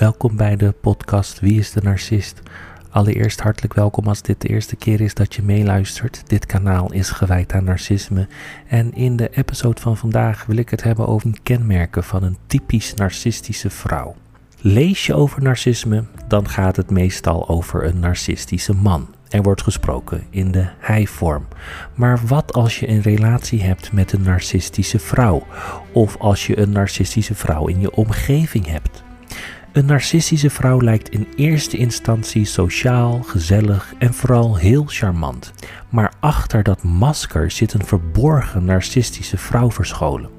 welkom bij de podcast Wie is de Narcist? Allereerst hartelijk welkom als dit de eerste keer is dat je meeluistert. Dit kanaal is gewijd aan narcisme en in de episode van vandaag wil ik het hebben over kenmerken van een typisch narcistische vrouw. Lees je over narcisme, dan gaat het meestal over een narcistische man. Er wordt gesproken in de hij-vorm. Maar wat als je een relatie hebt met een narcistische vrouw? Of als je een narcistische vrouw in je omgeving hebt? Een narcistische vrouw lijkt in eerste instantie sociaal, gezellig en vooral heel charmant. Maar achter dat masker zit een verborgen narcistische vrouw verscholen.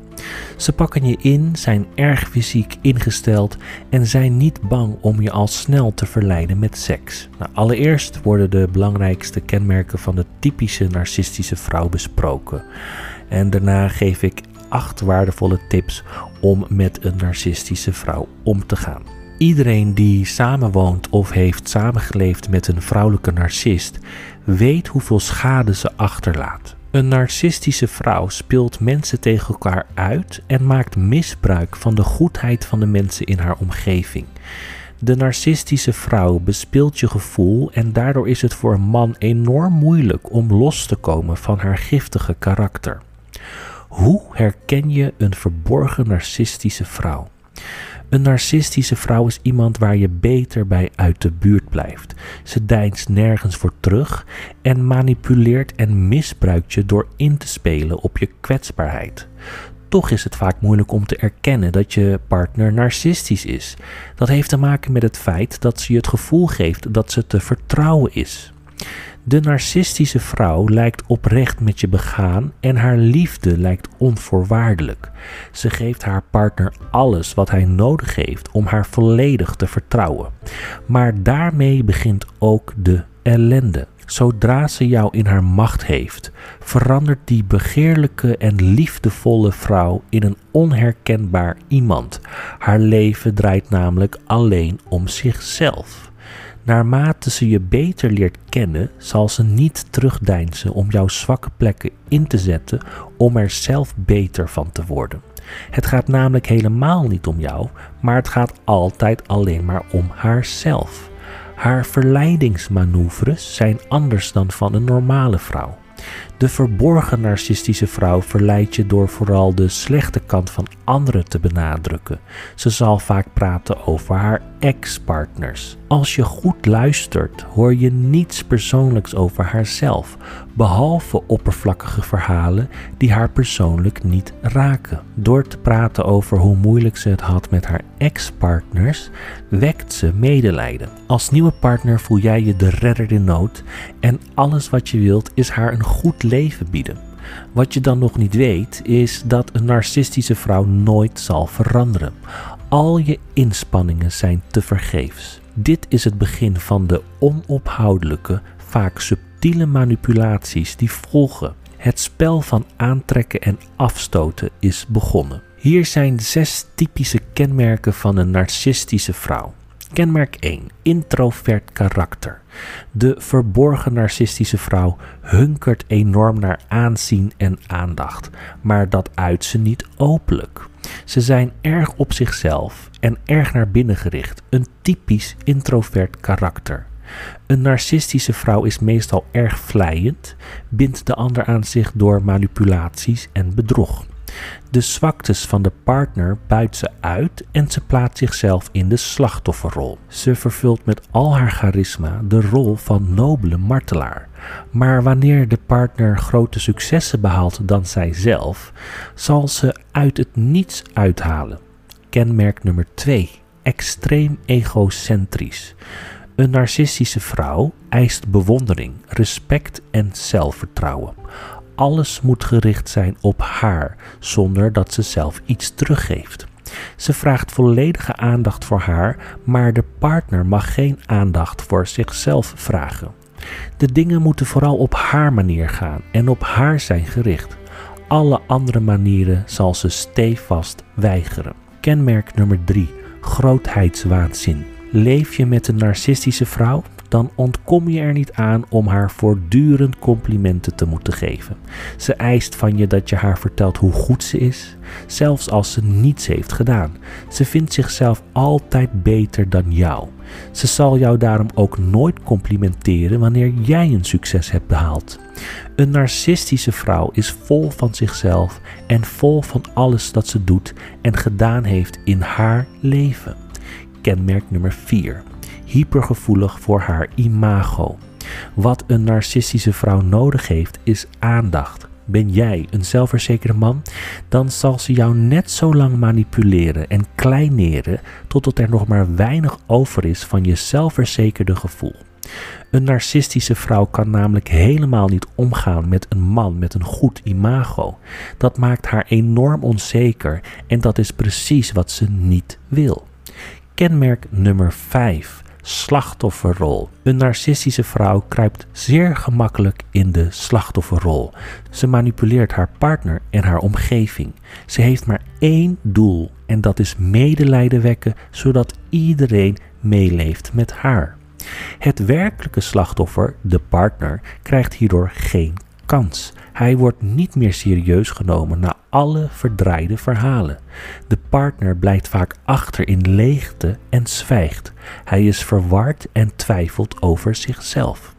Ze pakken je in, zijn erg fysiek ingesteld en zijn niet bang om je al snel te verleiden met seks. Nou, allereerst worden de belangrijkste kenmerken van de typische narcistische vrouw besproken. En daarna geef ik acht waardevolle tips om met een narcistische vrouw om te gaan. Iedereen die samenwoont of heeft samengeleefd met een vrouwelijke narcist weet hoeveel schade ze achterlaat. Een narcistische vrouw speelt mensen tegen elkaar uit en maakt misbruik van de goedheid van de mensen in haar omgeving. De narcistische vrouw bespeelt je gevoel en daardoor is het voor een man enorm moeilijk om los te komen van haar giftige karakter. Hoe herken je een verborgen narcistische vrouw? Een narcistische vrouw is iemand waar je beter bij uit de buurt blijft. Ze deinst nergens voor terug en manipuleert en misbruikt je door in te spelen op je kwetsbaarheid. Toch is het vaak moeilijk om te erkennen dat je partner narcistisch is. Dat heeft te maken met het feit dat ze je het gevoel geeft dat ze te vertrouwen is. De narcistische vrouw lijkt oprecht met je begaan en haar liefde lijkt onvoorwaardelijk. Ze geeft haar partner alles wat hij nodig heeft om haar volledig te vertrouwen. Maar daarmee begint ook de ellende. Zodra ze jou in haar macht heeft, verandert die begeerlijke en liefdevolle vrouw in een onherkenbaar iemand. Haar leven draait namelijk alleen om zichzelf. Naarmate ze je beter leert kennen, zal ze niet terugdeinzen om jouw zwakke plekken in te zetten om er zelf beter van te worden. Het gaat namelijk helemaal niet om jou, maar het gaat altijd alleen maar om haarzelf. Haar verleidingsmanoeuvres zijn anders dan van een normale vrouw. De verborgen narcistische vrouw verleidt je door vooral de slechte kant van anderen te benadrukken. Ze zal vaak praten over haar ex-partners. Als je goed luistert, hoor je niets persoonlijks over haarzelf, behalve oppervlakkige verhalen die haar persoonlijk niet raken. Door te praten over hoe moeilijk ze het had met haar ex-partners, wekt ze medelijden. Als nieuwe partner voel jij je de redder in nood en alles wat je wilt is haar een goed leven bieden. Wat je dan nog niet weet, is dat een narcistische vrouw nooit zal veranderen. Al je inspanningen zijn te vergeefs. Dit is het begin van de onophoudelijke, vaak subtiele manipulaties die volgen. Het spel van aantrekken en afstoten is begonnen. Hier zijn zes typische kenmerken van een narcistische vrouw. Kenmerk 1. Introvert karakter. De verborgen narcistische vrouw hunkert enorm naar aanzien en aandacht, maar dat uit ze niet openlijk. Ze zijn erg op zichzelf en erg naar binnen gericht, een typisch introvert karakter. Een narcistische vrouw is meestal erg vlijend, bindt de ander aan zich door manipulaties en bedrog. De zwaktes van de partner buit ze uit en ze plaatst zichzelf in de slachtofferrol. Ze vervult met al haar charisma de rol van nobele martelaar. Maar wanneer de partner grote successen behaalt dan zijzelf, zal ze uit het niets uithalen. Kenmerk nummer 2. Extreem egocentrisch. Een narcistische vrouw eist bewondering, respect en zelfvertrouwen alles moet gericht zijn op haar, zonder dat ze zelf iets teruggeeft. Ze vraagt volledige aandacht voor haar, maar de partner mag geen aandacht voor zichzelf vragen. De dingen moeten vooral op haar manier gaan en op haar zijn gericht. Alle andere manieren zal ze stevast weigeren. Kenmerk nummer 3: grootheidswaanzin. Leef je met een narcistische vrouw? Dan ontkom je er niet aan om haar voortdurend complimenten te moeten geven. Ze eist van je dat je haar vertelt hoe goed ze is, zelfs als ze niets heeft gedaan. Ze vindt zichzelf altijd beter dan jou. Ze zal jou daarom ook nooit complimenteren wanneer jij een succes hebt behaald. Een narcistische vrouw is vol van zichzelf en vol van alles dat ze doet en gedaan heeft in haar leven. Kenmerk nummer 4. Hypergevoelig voor haar imago. Wat een narcistische vrouw nodig heeft is aandacht. Ben jij een zelfverzekerde man? Dan zal ze jou net zo lang manipuleren en kleineren totdat er nog maar weinig over is van je zelfverzekerde gevoel. Een narcistische vrouw kan namelijk helemaal niet omgaan met een man met een goed imago. Dat maakt haar enorm onzeker en dat is precies wat ze niet wil. Kenmerk nummer 5 slachtofferrol. Een narcistische vrouw kruipt zeer gemakkelijk in de slachtofferrol. Ze manipuleert haar partner en haar omgeving. Ze heeft maar één doel en dat is medelijden wekken zodat iedereen meeleeft met haar. Het werkelijke slachtoffer, de partner, krijgt hierdoor geen kans. Hij wordt niet meer serieus genomen na alle verdraaide verhalen. De partner blijft vaak achter in leegte en zwijgt. Hij is verward en twijfelt over zichzelf.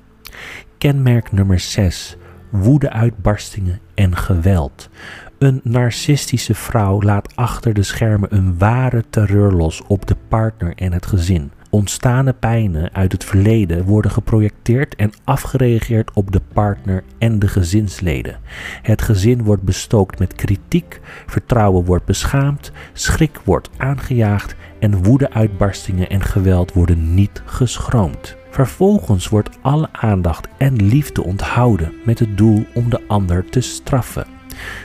Kenmerk nummer 6. Woedeuitbarstingen en geweld. Een narcistische vrouw laat achter de schermen een ware terreur los op de partner en het gezin. Ontstane pijnen uit het verleden worden geprojecteerd en afgereageerd op de partner en de gezinsleden. Het gezin wordt bestookt met kritiek, vertrouwen wordt beschaamd, schrik wordt aangejaagd en woedeuitbarstingen en geweld worden niet geschroomd. Vervolgens wordt alle aandacht en liefde onthouden met het doel om de ander te straffen.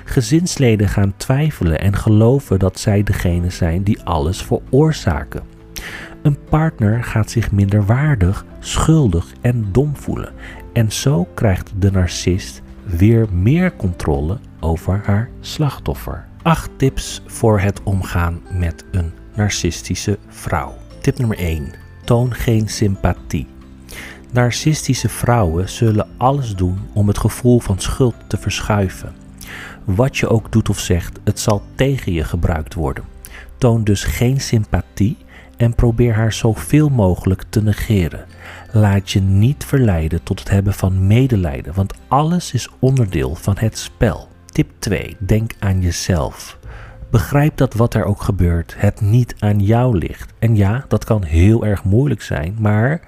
Gezinsleden gaan twijfelen en geloven dat zij degene zijn die alles veroorzaken. Een partner gaat zich minder waardig, schuldig en dom voelen. En zo krijgt de narcist weer meer controle over haar slachtoffer. 8 tips voor het omgaan met een narcistische vrouw. Tip nummer 1. Toon geen sympathie. Narcistische vrouwen zullen alles doen om het gevoel van schuld te verschuiven. Wat je ook doet of zegt, het zal tegen je gebruikt worden. Toon dus geen sympathie en probeer haar zoveel mogelijk te negeren. Laat je niet verleiden tot het hebben van medelijden, want alles is onderdeel van het spel. Tip 2. Denk aan jezelf. Begrijp dat wat er ook gebeurt, het niet aan jou ligt. En ja, dat kan heel erg moeilijk zijn, maar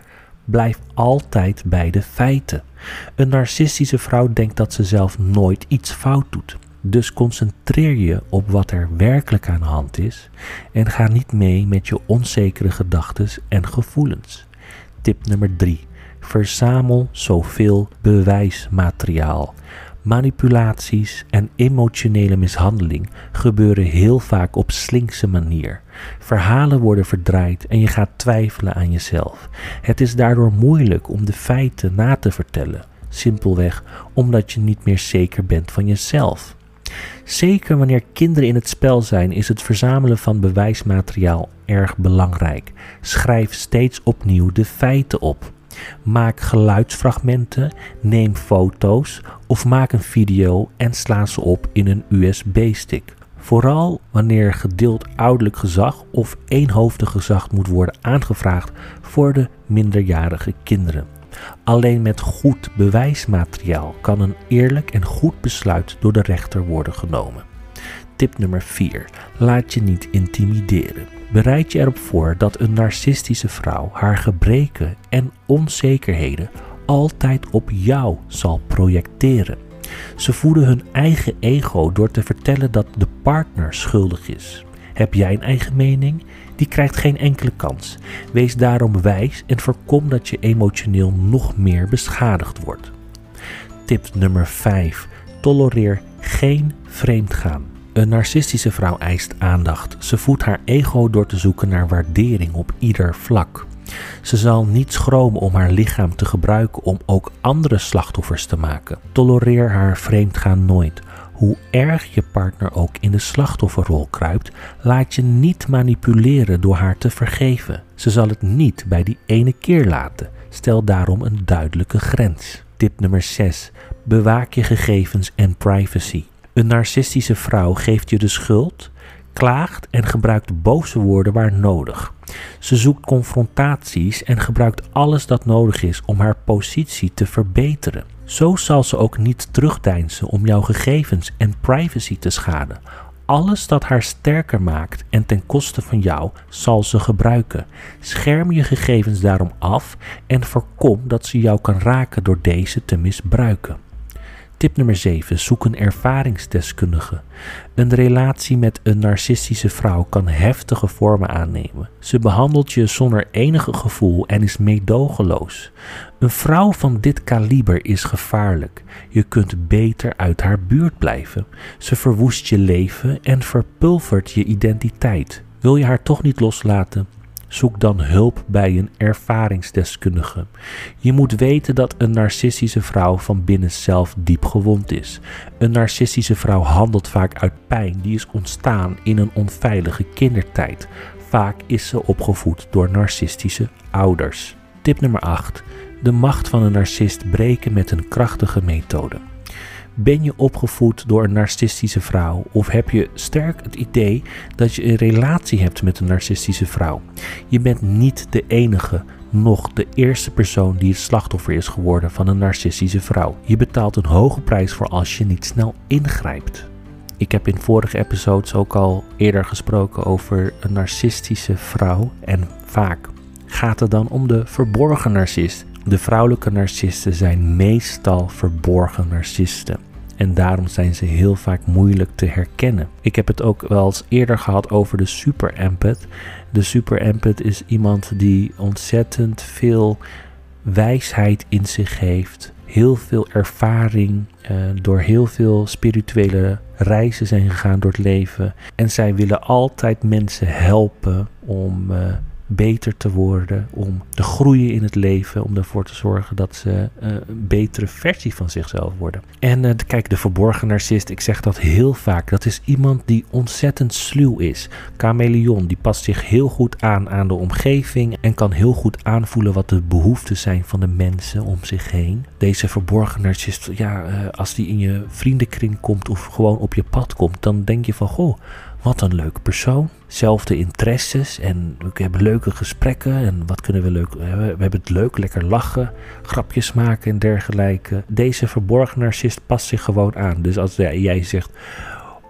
blijf altijd bij de feiten. Een narcistische vrouw denkt dat ze zelf nooit iets fout doet. Dus concentreer je op wat er werkelijk aan de hand is en ga niet mee met je onzekere gedachten en gevoelens. Tip nummer 3. Verzamel zoveel bewijsmateriaal. Manipulaties en emotionele mishandeling gebeuren heel vaak op slinkse manier. Verhalen worden verdraaid en je gaat twijfelen aan jezelf. Het is daardoor moeilijk om de feiten na te vertellen, simpelweg omdat je niet meer zeker bent van jezelf. Zeker wanneer kinderen in het spel zijn, is het verzamelen van bewijsmateriaal erg belangrijk. Schrijf steeds opnieuw de feiten op. Maak geluidsfragmenten, neem foto's of maak een video en sla ze op in een USB-stick. Vooral wanneer gedeeld ouderlijk gezag of eenhoofdig gezag moet worden aangevraagd voor de minderjarige kinderen. Alleen met goed bewijsmateriaal kan een eerlijk en goed besluit door de rechter worden genomen. Tip nummer 4. Laat je niet intimideren. Bereid je erop voor dat een narcistische vrouw haar gebreken en onzekerheden altijd op jou zal projecteren. Ze voeden hun eigen ego door te vertellen dat de partner schuldig is. Heb jij een eigen mening? Die krijgt geen enkele kans. Wees daarom wijs en voorkom dat je emotioneel nog meer beschadigd wordt. Tip nummer 5. Tolereer geen vreemdgaan. Een narcistische vrouw eist aandacht. Ze voedt haar ego door te zoeken naar waardering op ieder vlak. Ze zal niet schromen om haar lichaam te gebruiken om ook andere slachtoffers te maken. Tolereer haar vreemdgaan nooit. Hoe erg je partner ook in de slachtofferrol kruipt, laat je niet manipuleren door haar te vergeven. Ze zal het niet bij die ene keer laten. Stel daarom een duidelijke grens. Tip nummer 6. Bewaak je gegevens en privacy. Een narcistische vrouw geeft je de schuld, klaagt en gebruikt boze woorden waar nodig. Ze zoekt confrontaties en gebruikt alles dat nodig is om haar positie te verbeteren. Zo zal ze ook niet terugdeinzen om jouw gegevens en privacy te schaden. Alles dat haar sterker maakt en ten koste van jou zal ze gebruiken. Scherm je gegevens daarom af en voorkom dat ze jou kan raken door deze te misbruiken. Tip nummer 7. Zoek een ervaringsdeskundige. Een relatie met een narcistische vrouw kan heftige vormen aannemen. Ze behandelt je zonder enige gevoel en is meedogenloos. Een vrouw van dit kaliber is gevaarlijk. Je kunt beter uit haar buurt blijven. Ze verwoest je leven en verpulvert je identiteit. Wil je haar toch niet loslaten? Zoek dan hulp bij een ervaringsdeskundige. Je moet weten dat een narcistische vrouw van binnen zelf diep gewond is. Een narcistische vrouw handelt vaak uit pijn die is ontstaan in een onveilige kindertijd. Vaak is ze opgevoed door narcistische ouders. Tip nummer 8. De macht van een narcist breken met een krachtige methode. Ben je opgevoed door een narcistische vrouw? Of heb je sterk het idee dat je een relatie hebt met een narcistische vrouw? Je bent niet de enige, nog de eerste persoon die het slachtoffer is geworden van een narcistische vrouw. Je betaalt een hoge prijs voor als je niet snel ingrijpt. Ik heb in vorige episodes ook al eerder gesproken over een narcistische vrouw. En vaak gaat het dan om de verborgen narcist. De vrouwelijke narcisten zijn meestal verborgen narcisten. En daarom zijn ze heel vaak moeilijk te herkennen. Ik heb het ook wel eens eerder gehad over de super empath. De super empath is iemand die ontzettend veel wijsheid in zich heeft. Heel veel ervaring, uh, door heel veel spirituele reizen zijn gegaan door het leven. En zij willen altijd mensen helpen om uh, beter te worden, om te groeien in het leven, om ervoor te zorgen dat ze uh, een betere versie van zichzelf worden. En uh, kijk, de verborgen narcist, ik zeg dat heel vaak, dat is iemand die ontzettend sluw is. Chameleon, die past zich heel goed aan aan de omgeving en kan heel goed aanvoelen wat de behoeften zijn van de mensen om zich heen. Deze verborgen narcist, ja, uh, als die in je vriendenkring komt of gewoon op je pad komt, dan denk je van, goh, wat een leuke persoon. Zelfde interesses en we hebben leuke gesprekken. En wat kunnen we leuk. We hebben het leuk, lekker lachen, grapjes maken en dergelijke. Deze verborgen narcist past zich gewoon aan. Dus als jij zegt.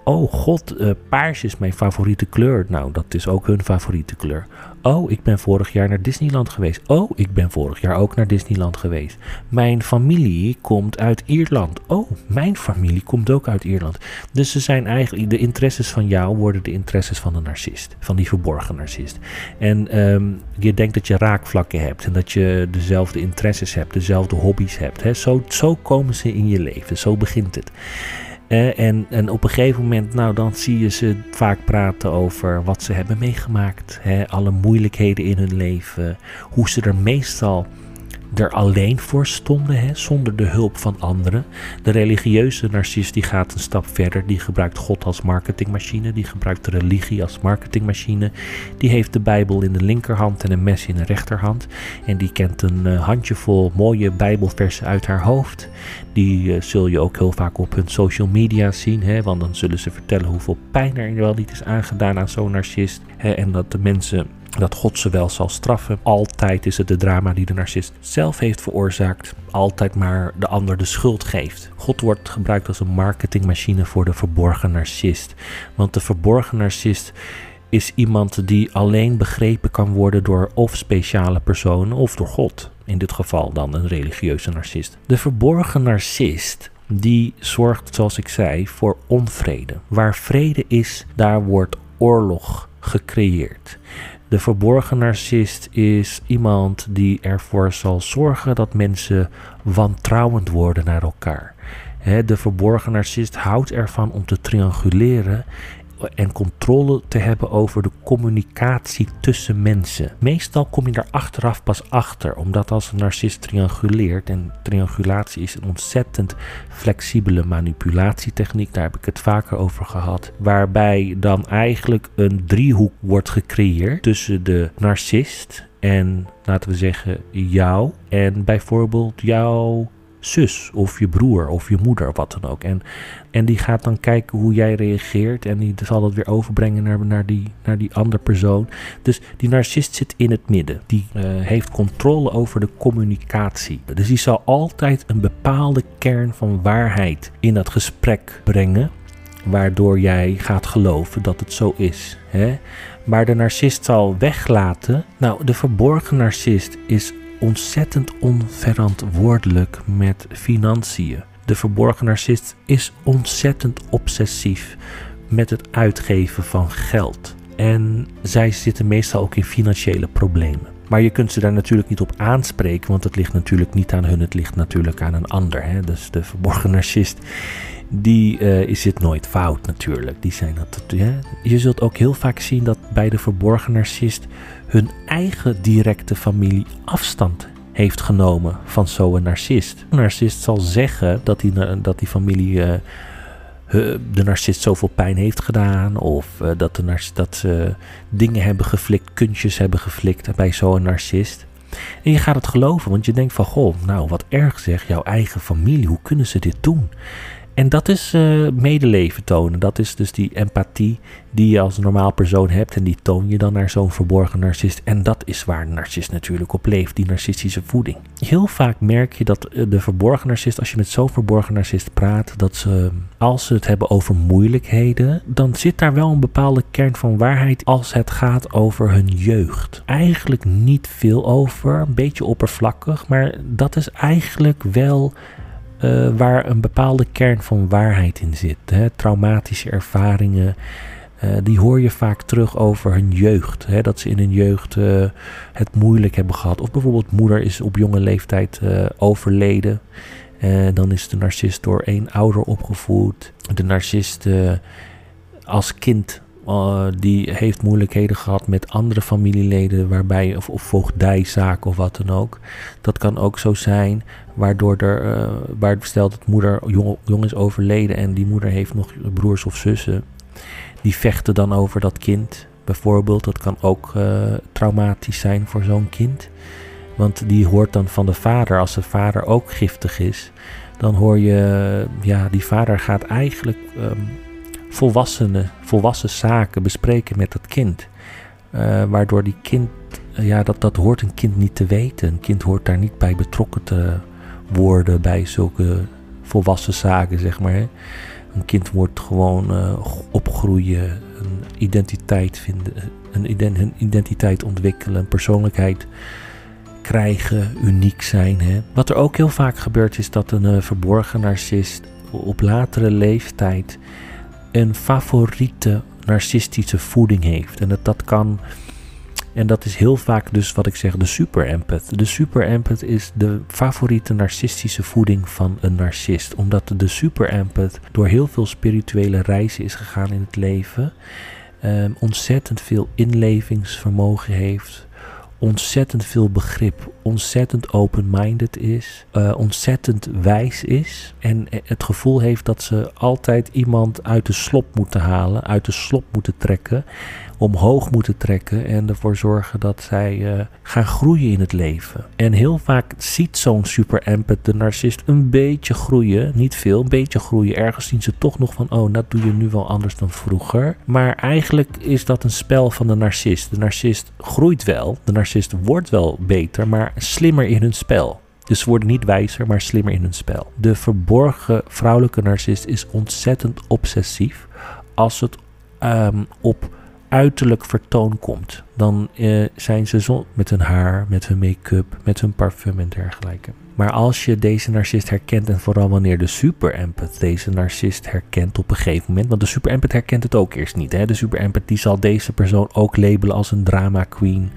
Oh god, uh, paars is mijn favoriete kleur. Nou, dat is ook hun favoriete kleur. Oh, ik ben vorig jaar naar Disneyland geweest. Oh, ik ben vorig jaar ook naar Disneyland geweest. Mijn familie komt uit Ierland. Oh, mijn familie komt ook uit Ierland. Dus ze zijn eigenlijk, de interesses van jou worden de interesses van de narcist. Van die verborgen narcist. En um, je denkt dat je raakvlakken hebt. En dat je dezelfde interesses hebt, dezelfde hobby's hebt. Hè? Zo, zo komen ze in je leven. Zo begint het. En, en op een gegeven moment, nou, dan zie je ze vaak praten over wat ze hebben meegemaakt. Hè, alle moeilijkheden in hun leven. Hoe ze er meestal er alleen voor stonden, hè, zonder de hulp van anderen. De religieuze narcist die gaat een stap verder. Die gebruikt God als marketingmachine. Die gebruikt religie als marketingmachine. Die heeft de Bijbel in de linkerhand en een mes in de rechterhand. En die kent een uh, handjevol mooie Bijbelversen uit haar hoofd. Die uh, zul je ook heel vaak op hun social media zien. Hè, want dan zullen ze vertellen hoeveel pijn er wel niet is aangedaan aan zo'n narcist. Hè, en dat de mensen dat God ze wel zal straffen. Altijd is het de drama die de narcist zelf heeft veroorzaakt. Altijd maar de ander de schuld geeft. God wordt gebruikt als een marketingmachine voor de verborgen narcist. Want de verborgen narcist is iemand die alleen begrepen kan worden door of speciale personen of door God. In dit geval dan een religieuze narcist. De verborgen narcist die zorgt, zoals ik zei, voor onvrede. Waar vrede is, daar wordt oorlog gecreëerd. De verborgen narcist is iemand die ervoor zal zorgen dat mensen wantrouwend worden naar elkaar. de verborgen narcist houdt ervan om te trianguleren en controle te hebben over de communicatie tussen mensen. Meestal kom je daar achteraf pas achter, omdat als een narcist trianguleert, en triangulatie is een ontzettend flexibele manipulatietechniek, daar heb ik het vaker over gehad, waarbij dan eigenlijk een driehoek wordt gecreëerd tussen de narcist en laten we zeggen jou en bijvoorbeeld jouw zus of je broer of je moeder, wat dan ook. En, en die gaat dan kijken hoe jij reageert en die zal dat weer overbrengen naar, naar, die, naar die andere persoon. Dus die narcist zit in het midden. Die uh, heeft controle over de communicatie. Dus die zal altijd een bepaalde kern van waarheid in dat gesprek brengen waardoor jij gaat geloven dat het zo is. Hè? Maar de narcist zal weglaten. Nou, de verborgen narcist is ontzettend onverantwoordelijk met financiën. De verborgen narcist is ontzettend obsessief met het uitgeven van geld. En zij zitten meestal ook in financiële problemen. Maar je kunt ze daar natuurlijk niet op aanspreken, want het ligt natuurlijk niet aan hun, het ligt natuurlijk aan een ander. Hè? Dus de verborgen narcist die uh, is het nooit fout natuurlijk. Die zijn dat, ja. Je zult ook heel vaak zien dat bij de verborgen narcist hun eigen directe familie afstand heeft genomen van zo'n narcist. Een narcist zal zeggen dat die, dat die familie uh, de narcist zoveel pijn heeft gedaan. Of dat, de narcist, dat ze dingen hebben geflikt, kuntjes hebben geflikt bij zo'n narcist. En je gaat het geloven, want je denkt van, goh, nou wat erg zeg, jouw eigen familie, hoe kunnen ze dit doen? En dat is uh, medeleven tonen. Dat is dus die empathie die je als normaal persoon hebt. En die toon je dan naar zo'n verborgen narcist. En dat is waar een narcist natuurlijk op leeft, die narcistische voeding. Heel vaak merk je dat eh, de verborgen narcist, als je met zo'n verborgen narcist praat, dat ze, als ze het hebben over moeilijkheden, dan zit daar wel een bepaalde kern van waarheid als het gaat over hun jeugd. Eigenlijk niet veel over, een beetje oppervlakkig, maar dat is eigenlijk wel uh, waar een bepaalde kern van waarheid in zit. Hè? Traumatische ervaringen, uh, die hoor je vaak terug over hun jeugd. Hè? Dat ze in hun jeugd uh, het moeilijk hebben gehad. Of bijvoorbeeld moeder is op jonge leeftijd overleden. dan is de narcist door één ouder opgevoed. De narcist als kind uh, die heeft moeilijkheden gehad met andere familieleden, waarbij, of, of voogdijzaken of wat dan ook. Dat kan ook zo zijn, waardoor er, uh, waar stelt dat moeder jong, is overleden en die moeder heeft nog broers of zussen. Die vechten dan over dat kind, bijvoorbeeld. Dat kan ook uh, traumatisch zijn voor zo'n kind. Want die hoort dan van de vader, als de vader ook giftig is, dan hoor je, ja, die vader gaat eigenlijk. Um, volwassenen, volwassen zaken bespreken met dat kind. Uh, waardoor die kind, uh, ja, dat, dat hoort een kind niet te weten. Een kind hoort daar niet bij betrokken te worden bij zulke volwassen zaken, zeg maar. Een kind wordt gewoon uh, opgroeien, een identiteit vinden, een identiteit ontwikkelen, een persoonlijkheid krijgen, uniek zijn. Hè. Wat er ook heel vaak gebeurt is dat een verborgen narcist op latere leeftijd een favoriete narcistische voeding heeft. En dat, dat kan. En dat is heel vaak dus wat ik zeg, de super empath. De super empath is de favoriete narcistische voeding van een narcist. Omdat de super empath door heel veel spirituele reizen is gegaan in het leven. Um, ontzettend veel inlevingsvermogen heeft ontzettend veel begrip, ontzettend open-minded is, uh, ontzettend wijs is. En het gevoel heeft dat ze altijd iemand uit de slop moeten halen, uit de slop moeten trekken omhoog moeten trekken en ervoor zorgen dat zij uh, gaan groeien in het leven. En heel vaak ziet zo'n super empath, de narcist, een beetje groeien, niet veel, een beetje groeien. Ergens zien ze toch nog van, oh, dat doe je nu wel anders dan vroeger. Maar eigenlijk is dat een spel van de narcist. De narcist groeit wel, de narcist wordt wel beter, maar slimmer in hun spel. Dus ze worden niet wijzer, maar slimmer in hun spel. De verborgen vrouwelijke narcist is ontzettend obsessief als het um, op uiterlijk vertoon komt. Dan uh, zijn ze zo met hun haar, met hun make-up, met hun parfum en dergelijke. Maar als je deze narcist herkent en vooral wanneer de super empath deze narcist herkent op een gegeven moment, want de super empath herkent het ook eerst niet. Hè? De super empath die zal deze persoon ook labelen als een drama queen,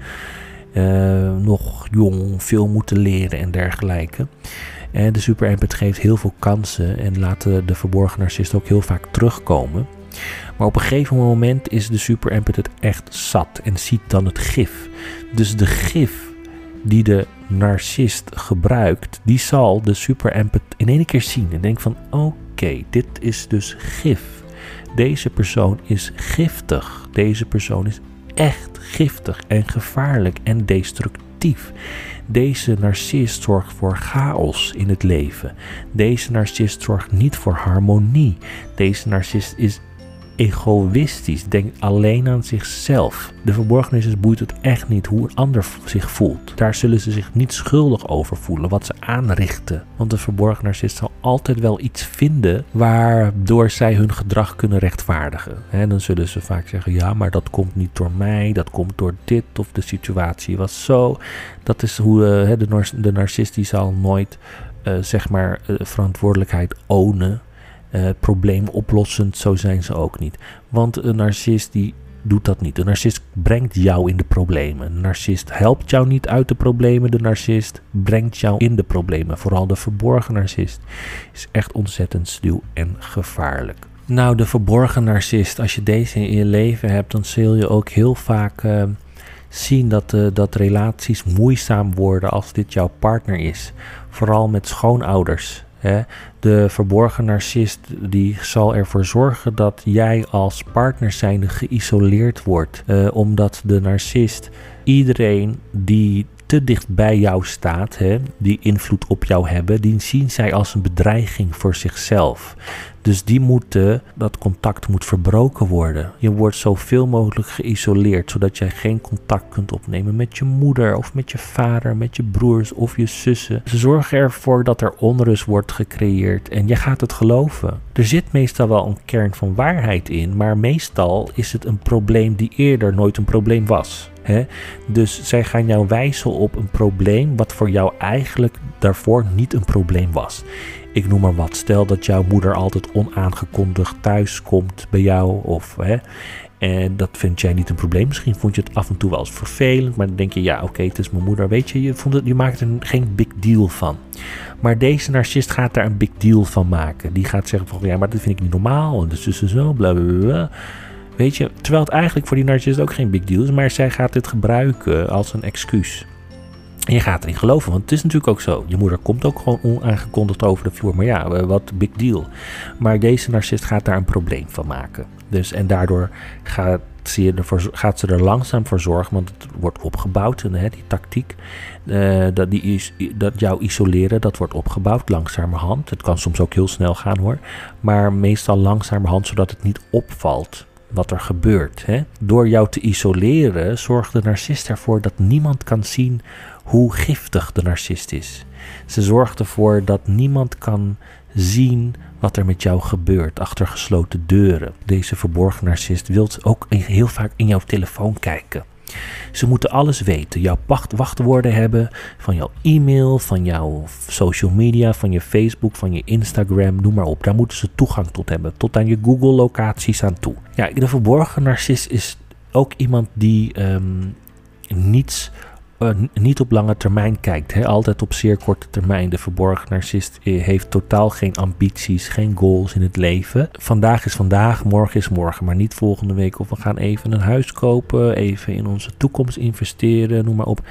uh, nog jong, veel moeten leren en dergelijke. En de super empath geeft heel veel kansen en laat de verborgen narcist ook heel vaak terugkomen. Maar op een gegeven moment is de super echt zat en ziet dan het gif. Dus de gif die de narcist gebruikt, die zal de super in één keer zien en denkt van oké, dit is dus gif. Deze persoon is giftig. Deze persoon is echt giftig en gevaarlijk en destructief. Deze narcist zorgt voor chaos in het leven. Deze narcist zorgt niet voor harmonie. Deze narcist is egoïstisch, denkt alleen aan zichzelf. De verborgen narcist boeit het echt niet hoe een ander zich voelt. Daar zullen ze zich niet schuldig over voelen, wat ze aanrichten. Want de verborgen narcist zal altijd wel iets vinden waardoor zij hun gedrag kunnen rechtvaardigen. En dan zullen ze vaak zeggen, ja, maar dat komt niet door mij, dat komt door dit of de situatie was zo. Dat is hoe uh, de, de narcist die zal nooit, uh, zeg maar, uh, verantwoordelijkheid ownen uh, probleemoplossend, zo zijn ze ook niet. Want een narcist die doet dat niet. De narcist brengt jou in de problemen. Een narcist helpt jou niet uit de problemen. De narcist brengt jou in de problemen. Vooral de verborgen narcist is echt ontzettend sluw en gevaarlijk. Nou, de verborgen narcist, als je deze in je leven hebt, dan zul je ook heel vaak uh, zien dat, uh, dat relaties moeizaam worden als dit jouw partner is. Vooral met schoonouders. De verborgen narcist die zal ervoor zorgen dat jij als partner zijnde geïsoleerd wordt. Uh, omdat de narcist iedereen die te dicht bij jou staat, hè, die invloed op jou hebben, die zien zij als een bedreiging voor zichzelf. Dus die moeten, dat contact moet verbroken worden. Je wordt zoveel mogelijk geïsoleerd, zodat jij geen contact kunt opnemen met je moeder of met je vader, met je broers of je zussen. Ze zorgen ervoor dat er onrust wordt gecreëerd en je gaat het geloven. Er zit meestal wel een kern van waarheid in, maar meestal is het een probleem die eerder nooit een probleem was. Dus zij gaan jou wijzen op een probleem wat voor jou eigenlijk daarvoor niet een probleem was. Ik noem maar wat. Stel dat jouw moeder altijd onaangekondigd thuis komt bij jou. Of, en dat vind jij niet een probleem. Misschien vond je het af en toe wel eens vervelend. Maar dan denk je, ja oké, het is mijn moeder. Weet je, je, vond het, je maakt er geen big deal van. Maar deze narcist gaat daar een big deal van maken. Die gaat zeggen van, ja maar dat vind ik niet normaal. En dus is zo, bla bla bla. Weet je, terwijl het eigenlijk voor die narcist ook geen big deal is. Maar zij gaat dit gebruiken als een excuus. En je gaat erin geloven, want het is natuurlijk ook zo. Je moeder komt ook gewoon onaangekondigd over de vloer. Maar ja, wat big deal. Maar deze narcist gaat daar een probleem van maken. Dus, en daardoor gaat ze, ervoor, gaat ze er langzaam voor zorgen, want het wordt opgebouwd. Hè, die tactiek, uh, dat, die, dat jou isoleren, dat wordt opgebouwd langzamerhand. Het kan soms ook heel snel gaan hoor. Maar meestal langzamerhand, zodat het niet opvalt wat er gebeurt. Hè? Door jou te isoleren zorgt de narcist ervoor dat niemand kan zien hoe giftig de narcist is. Ze zorgt ervoor dat niemand kan zien wat er met jou gebeurt achter gesloten deuren. Deze verborgen narcist wil ook heel vaak in jouw telefoon kijken. Ze moeten alles weten. Jouw wachtwoorden hebben van jouw e-mail, van jouw social media, van je Facebook, van je Instagram, noem maar op. Daar moeten ze toegang tot hebben. Tot aan je Google locaties aan toe. Ja, de verborgen narcist is ook iemand die um, niets uh, niet op lange termijn kijkt. Hè? Altijd op zeer korte termijn. De verborgen narcist eh, heeft totaal geen ambities, geen goals in het leven. Vandaag is vandaag, morgen is morgen, maar niet volgende week. Of we gaan even een huis kopen, even in onze toekomst investeren, noem maar op.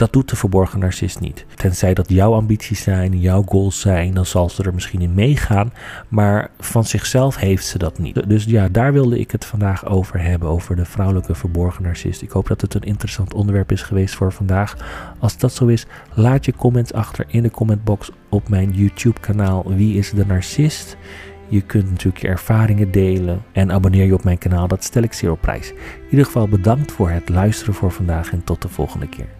Dat doet de verborgen narcist niet. Tenzij dat jouw ambities zijn, jouw goals zijn, dan zal ze er misschien in meegaan. Maar van zichzelf heeft ze dat niet. Dus ja, daar wilde ik het vandaag over hebben, over de vrouwelijke verborgen narcist. Ik hoop dat het een interessant onderwerp is geweest voor vandaag. Als dat zo is, laat je comments achter in de commentbox op mijn YouTube kanaal Wie is de Narcist? Je kunt natuurlijk je ervaringen delen en abonneer je op mijn kanaal, dat stel ik zeer op prijs. In ieder geval bedankt voor het luisteren voor vandaag en tot de volgende keer.